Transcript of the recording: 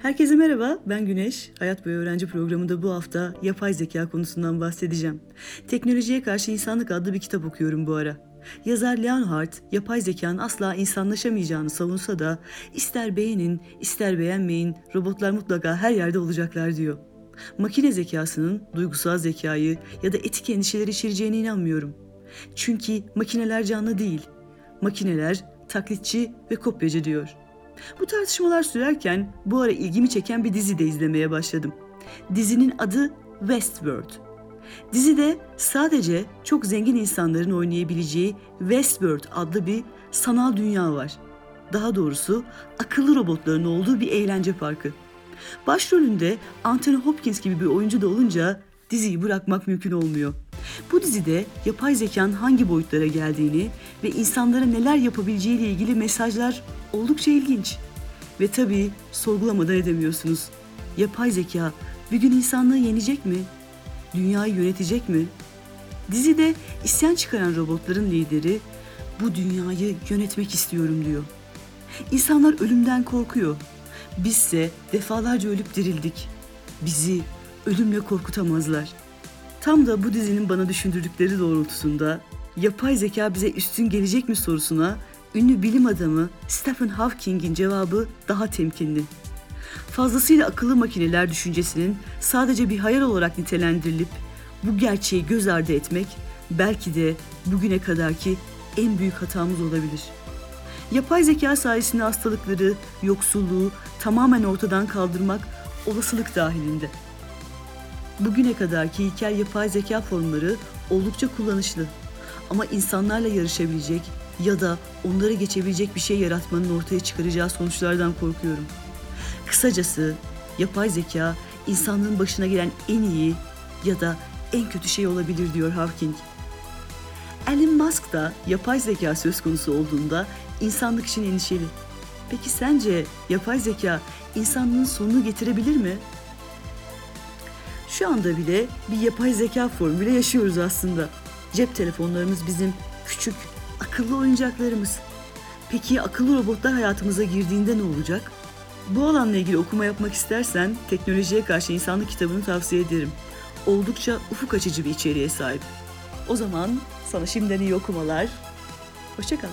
Herkese merhaba, ben Güneş. Hayat Boyu Öğrenci programında bu hafta yapay zeka konusundan bahsedeceğim. Teknolojiye Karşı İnsanlık adlı bir kitap okuyorum bu ara. Yazar Leonhard, yapay zekanın asla insanlaşamayacağını savunsa da ister beğenin, ister beğenmeyin, robotlar mutlaka her yerde olacaklar diyor. Makine zekasının duygusal zekayı ya da etik endişeleri içereceğine inanmıyorum. Çünkü makineler canlı değil. Makineler taklitçi ve kopyacı diyor. Bu tartışmalar sürerken bu ara ilgimi çeken bir dizi de izlemeye başladım. Dizinin adı Westworld. Dizide sadece çok zengin insanların oynayabileceği Westworld adlı bir sanal dünya var. Daha doğrusu akıllı robotların olduğu bir eğlence parkı. Başrolünde Anthony Hopkins gibi bir oyuncu da olunca diziyi bırakmak mümkün olmuyor. Bu dizide yapay zekanın hangi boyutlara geldiğini ve insanlara neler yapabileceği ile ilgili mesajlar oldukça ilginç. Ve tabii sorgulamadan edemiyorsunuz. Yapay zeka bir gün insanlığı yenecek mi? Dünyayı yönetecek mi? Dizide isyan çıkaran robotların lideri bu dünyayı yönetmek istiyorum diyor. İnsanlar ölümden korkuyor. Bizse defalarca ölüp dirildik. Bizi ölümle korkutamazlar. Tam da bu dizinin bana düşündürdükleri doğrultusunda yapay zeka bize üstün gelecek mi sorusuna ünlü bilim adamı Stephen Hawking'in cevabı daha temkinli. Fazlasıyla akıllı makineler düşüncesinin sadece bir hayal olarak nitelendirilip bu gerçeği göz ardı etmek belki de bugüne kadarki en büyük hatamız olabilir. Yapay zeka sayesinde hastalıkları, yoksulluğu tamamen ortadan kaldırmak olasılık dahilinde. Bugüne kadarki ilkel yapay zeka formları oldukça kullanışlı. Ama insanlarla yarışabilecek ya da onları geçebilecek bir şey yaratmanın ortaya çıkaracağı sonuçlardan korkuyorum. Kısacası yapay zeka insanlığın başına gelen en iyi ya da en kötü şey olabilir diyor Hawking. Elon Musk da yapay zeka söz konusu olduğunda insanlık için endişeli. Peki sence yapay zeka insanlığın sonunu getirebilir mi? Şu anda bile bir yapay zeka formuyla yaşıyoruz aslında. Cep telefonlarımız bizim küçük, akıllı oyuncaklarımız. Peki akıllı robotlar hayatımıza girdiğinde ne olacak? Bu alanla ilgili okuma yapmak istersen Teknolojiye Karşı İnsanlık kitabını tavsiye ederim. Oldukça ufuk açıcı bir içeriğe sahip. O zaman sana şimdiden iyi okumalar. Hoşçakal.